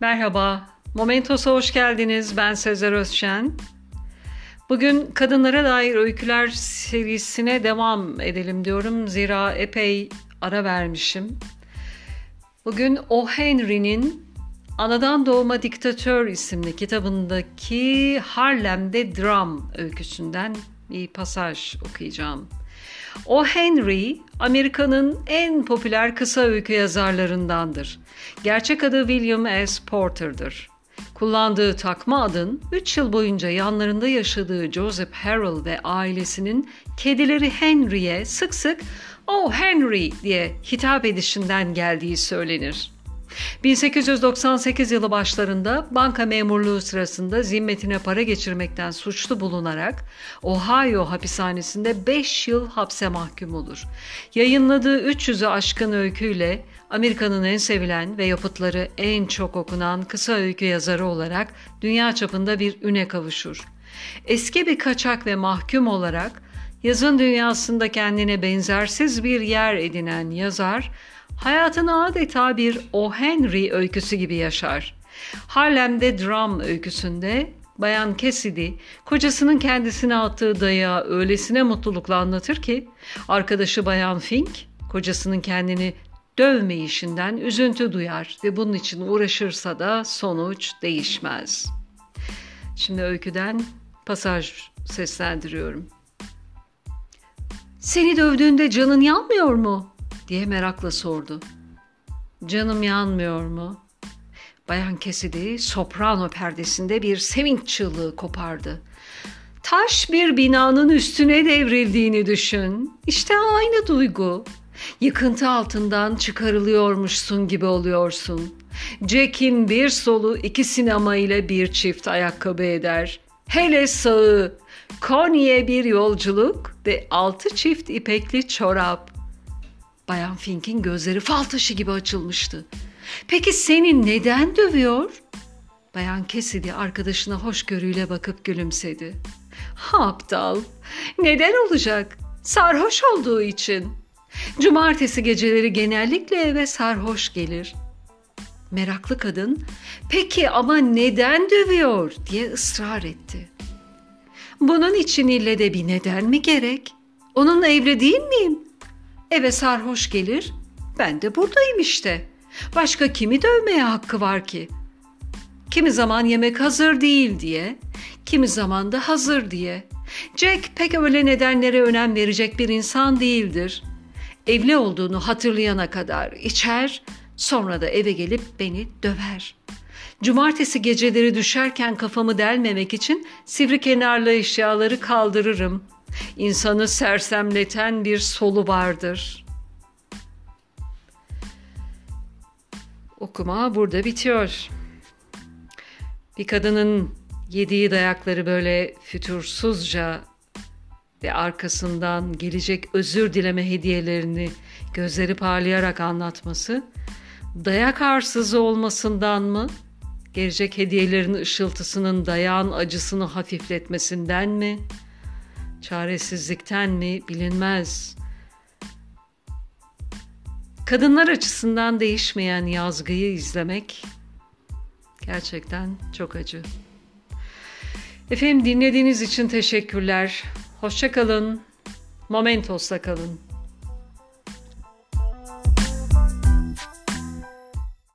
Merhaba, Momentos'a hoş geldiniz. Ben Sezer Özşen. Bugün kadınlara dair öyküler serisine devam edelim diyorum. Zira epey ara vermişim. Bugün O. Henry'nin Anadan Doğma Diktatör isimli kitabındaki Harlem'de Dram öyküsünden bir pasaj okuyacağım. O Henry, Amerika'nın en popüler kısa öykü yazarlarındandır. Gerçek adı William S. Porter'dır. Kullandığı takma adın 3 yıl boyunca yanlarında yaşadığı Joseph Harrell ve ailesinin kedileri Henry'e sık sık "Oh Henry" diye hitap edişinden geldiği söylenir. 1898 yılı başlarında banka memurluğu sırasında zimmetine para geçirmekten suçlu bulunarak Ohio hapishanesinde 5 yıl hapse mahkum olur. Yayınladığı 300'ü aşkın öyküyle Amerika'nın en sevilen ve yapıtları en çok okunan kısa öykü yazarı olarak dünya çapında bir üne kavuşur. Eski bir kaçak ve mahkum olarak yazın dünyasında kendine benzersiz bir yer edinen yazar, hayatını adeta bir O. Henry öyküsü gibi yaşar. Harlem'de Dram öyküsünde Bayan Cassidy kocasının kendisine attığı dayağı öylesine mutlulukla anlatır ki arkadaşı Bayan Fink kocasının kendini dövmeyişinden üzüntü duyar ve bunun için uğraşırsa da sonuç değişmez. Şimdi öyküden pasaj seslendiriyorum. Seni dövdüğünde canın yanmıyor mu? diye merakla sordu. Canım yanmıyor mu? Bayan Cassidy soprano perdesinde bir sevinç çığlığı kopardı. Taş bir binanın üstüne devrildiğini düşün. İşte aynı duygu. Yıkıntı altından çıkarılıyormuşsun gibi oluyorsun. Jack'in bir solu iki sinema ile bir çift ayakkabı eder. Hele sağı, Konya'ya bir yolculuk ve altı çift ipekli çorap. Bayan Fink'in gözleri fal taşı gibi açılmıştı. Peki seni neden dövüyor? Bayan Cassidy arkadaşına hoşgörüyle bakıp gülümsedi. Aptal, neden olacak? Sarhoş olduğu için. Cumartesi geceleri genellikle eve sarhoş gelir. Meraklı kadın, peki ama neden dövüyor diye ısrar etti. Bunun için ille de bir neden mi gerek? Onunla evli değil miyim? Eve sarhoş gelir, ben de buradayım işte. Başka kimi dövmeye hakkı var ki? Kimi zaman yemek hazır değil diye, kimi zaman da hazır diye. Jack pek öyle nedenlere önem verecek bir insan değildir. Evli olduğunu hatırlayana kadar içer, sonra da eve gelip beni döver. Cumartesi geceleri düşerken kafamı delmemek için sivri kenarlı eşyaları kaldırırım. İnsanı sersemleten bir solu vardır. Okuma burada bitiyor. Bir kadının yediği dayakları böyle fütursuzca ve arkasından gelecek özür dileme hediyelerini gözleri parlayarak anlatması, dayak arsızı olmasından mı, gelecek hediyelerin ışıltısının dayağın acısını hafifletmesinden mi, çaresizlikten mi bilinmez. Kadınlar açısından değişmeyen yazgıyı izlemek gerçekten çok acı. Efendim dinlediğiniz için teşekkürler. Hoşçakalın. Momentos'ta kalın.